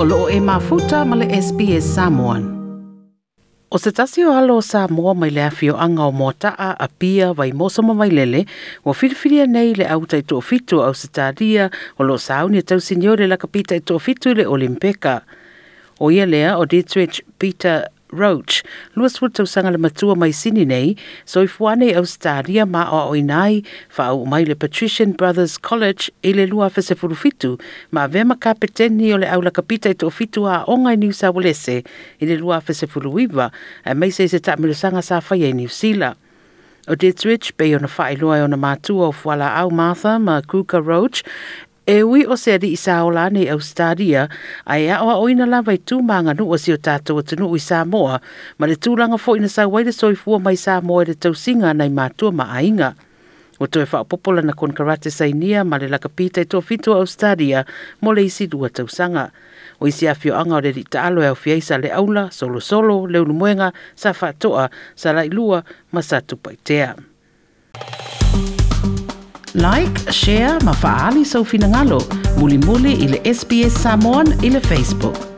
o loo e mafuta ma le SPS Samoan. O se tasi o alo sa mua mai le afio anga o motaa a pia wai mosoma mai lele, o filifilia nei le au tai tō fitu au se tāria o lo sauni tau signore la kapita e i tō fitu le Olimpeka. O ia lea o Dietrich Peter Roach, lua sua tau sanga le matua mai sini nei, so i fuane au stadia ma o o inai, fa au mai le Patrician Brothers College i le lua fese furufitu, ma ve ma ka peteni o le au la kapita i tō fitu a ongai New South Wales i le lua fese furuiva, a e mai se se tapmiru sanga sa fai e New Zealand. O Dietrich, pei ona whaelua i e ona mātua o Fuala Au Martha, ma Kuka Roach, E ui o se adi isaola nei Australia au stadia, a ea oa oina la vai tū mānga nu o si o tātou o tunu i Samoa, ma le tūlanga fo ina sa waira soifua mai Samoa le tau singa nei mātua ma ainga. O toe wha popola na kon karate sa inia ma le laka pita i tō fitu Australia stadia mo le isi dua tau sanga. O isi a fio anga o le rita alo e au fiaisa le aula, solo solo, leunu muenga, sa wha toa, sa lai lua, ma sa tupaitea. Thank you like, share, ma faali sa so ufinangalo, muli muli ili SBS Samoan ili Facebook.